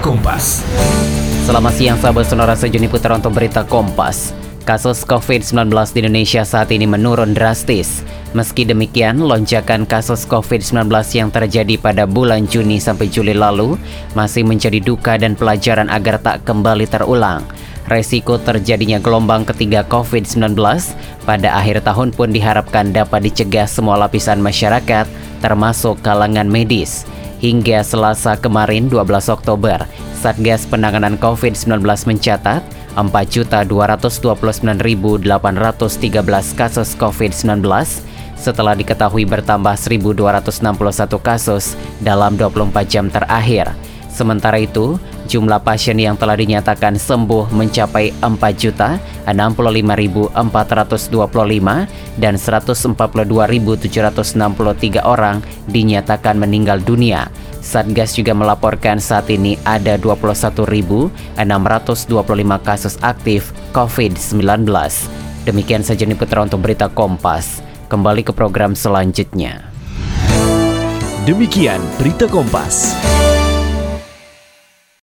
Kompas. Selamat siang sahabat sonora sejuni putra untuk berita Kompas. Kasus COVID-19 di Indonesia saat ini menurun drastis. Meski demikian, lonjakan kasus COVID-19 yang terjadi pada bulan Juni sampai Juli lalu masih menjadi duka dan pelajaran agar tak kembali terulang. Resiko terjadinya gelombang ketiga COVID-19 pada akhir tahun pun diharapkan dapat dicegah semua lapisan masyarakat, termasuk kalangan medis. Hingga Selasa kemarin 12 Oktober, Satgas Penanganan COVID-19 mencatat 4.229.813 kasus COVID-19 setelah diketahui bertambah 1.261 kasus dalam 24 jam terakhir. Sementara itu, jumlah pasien yang telah dinyatakan sembuh mencapai 4.065.425 dan 142.763 orang dinyatakan meninggal dunia. Satgas juga melaporkan saat ini ada 21.625 kasus aktif COVID-19. Demikian saja putra untuk berita Kompas. Kembali ke program selanjutnya. Demikian berita Kompas.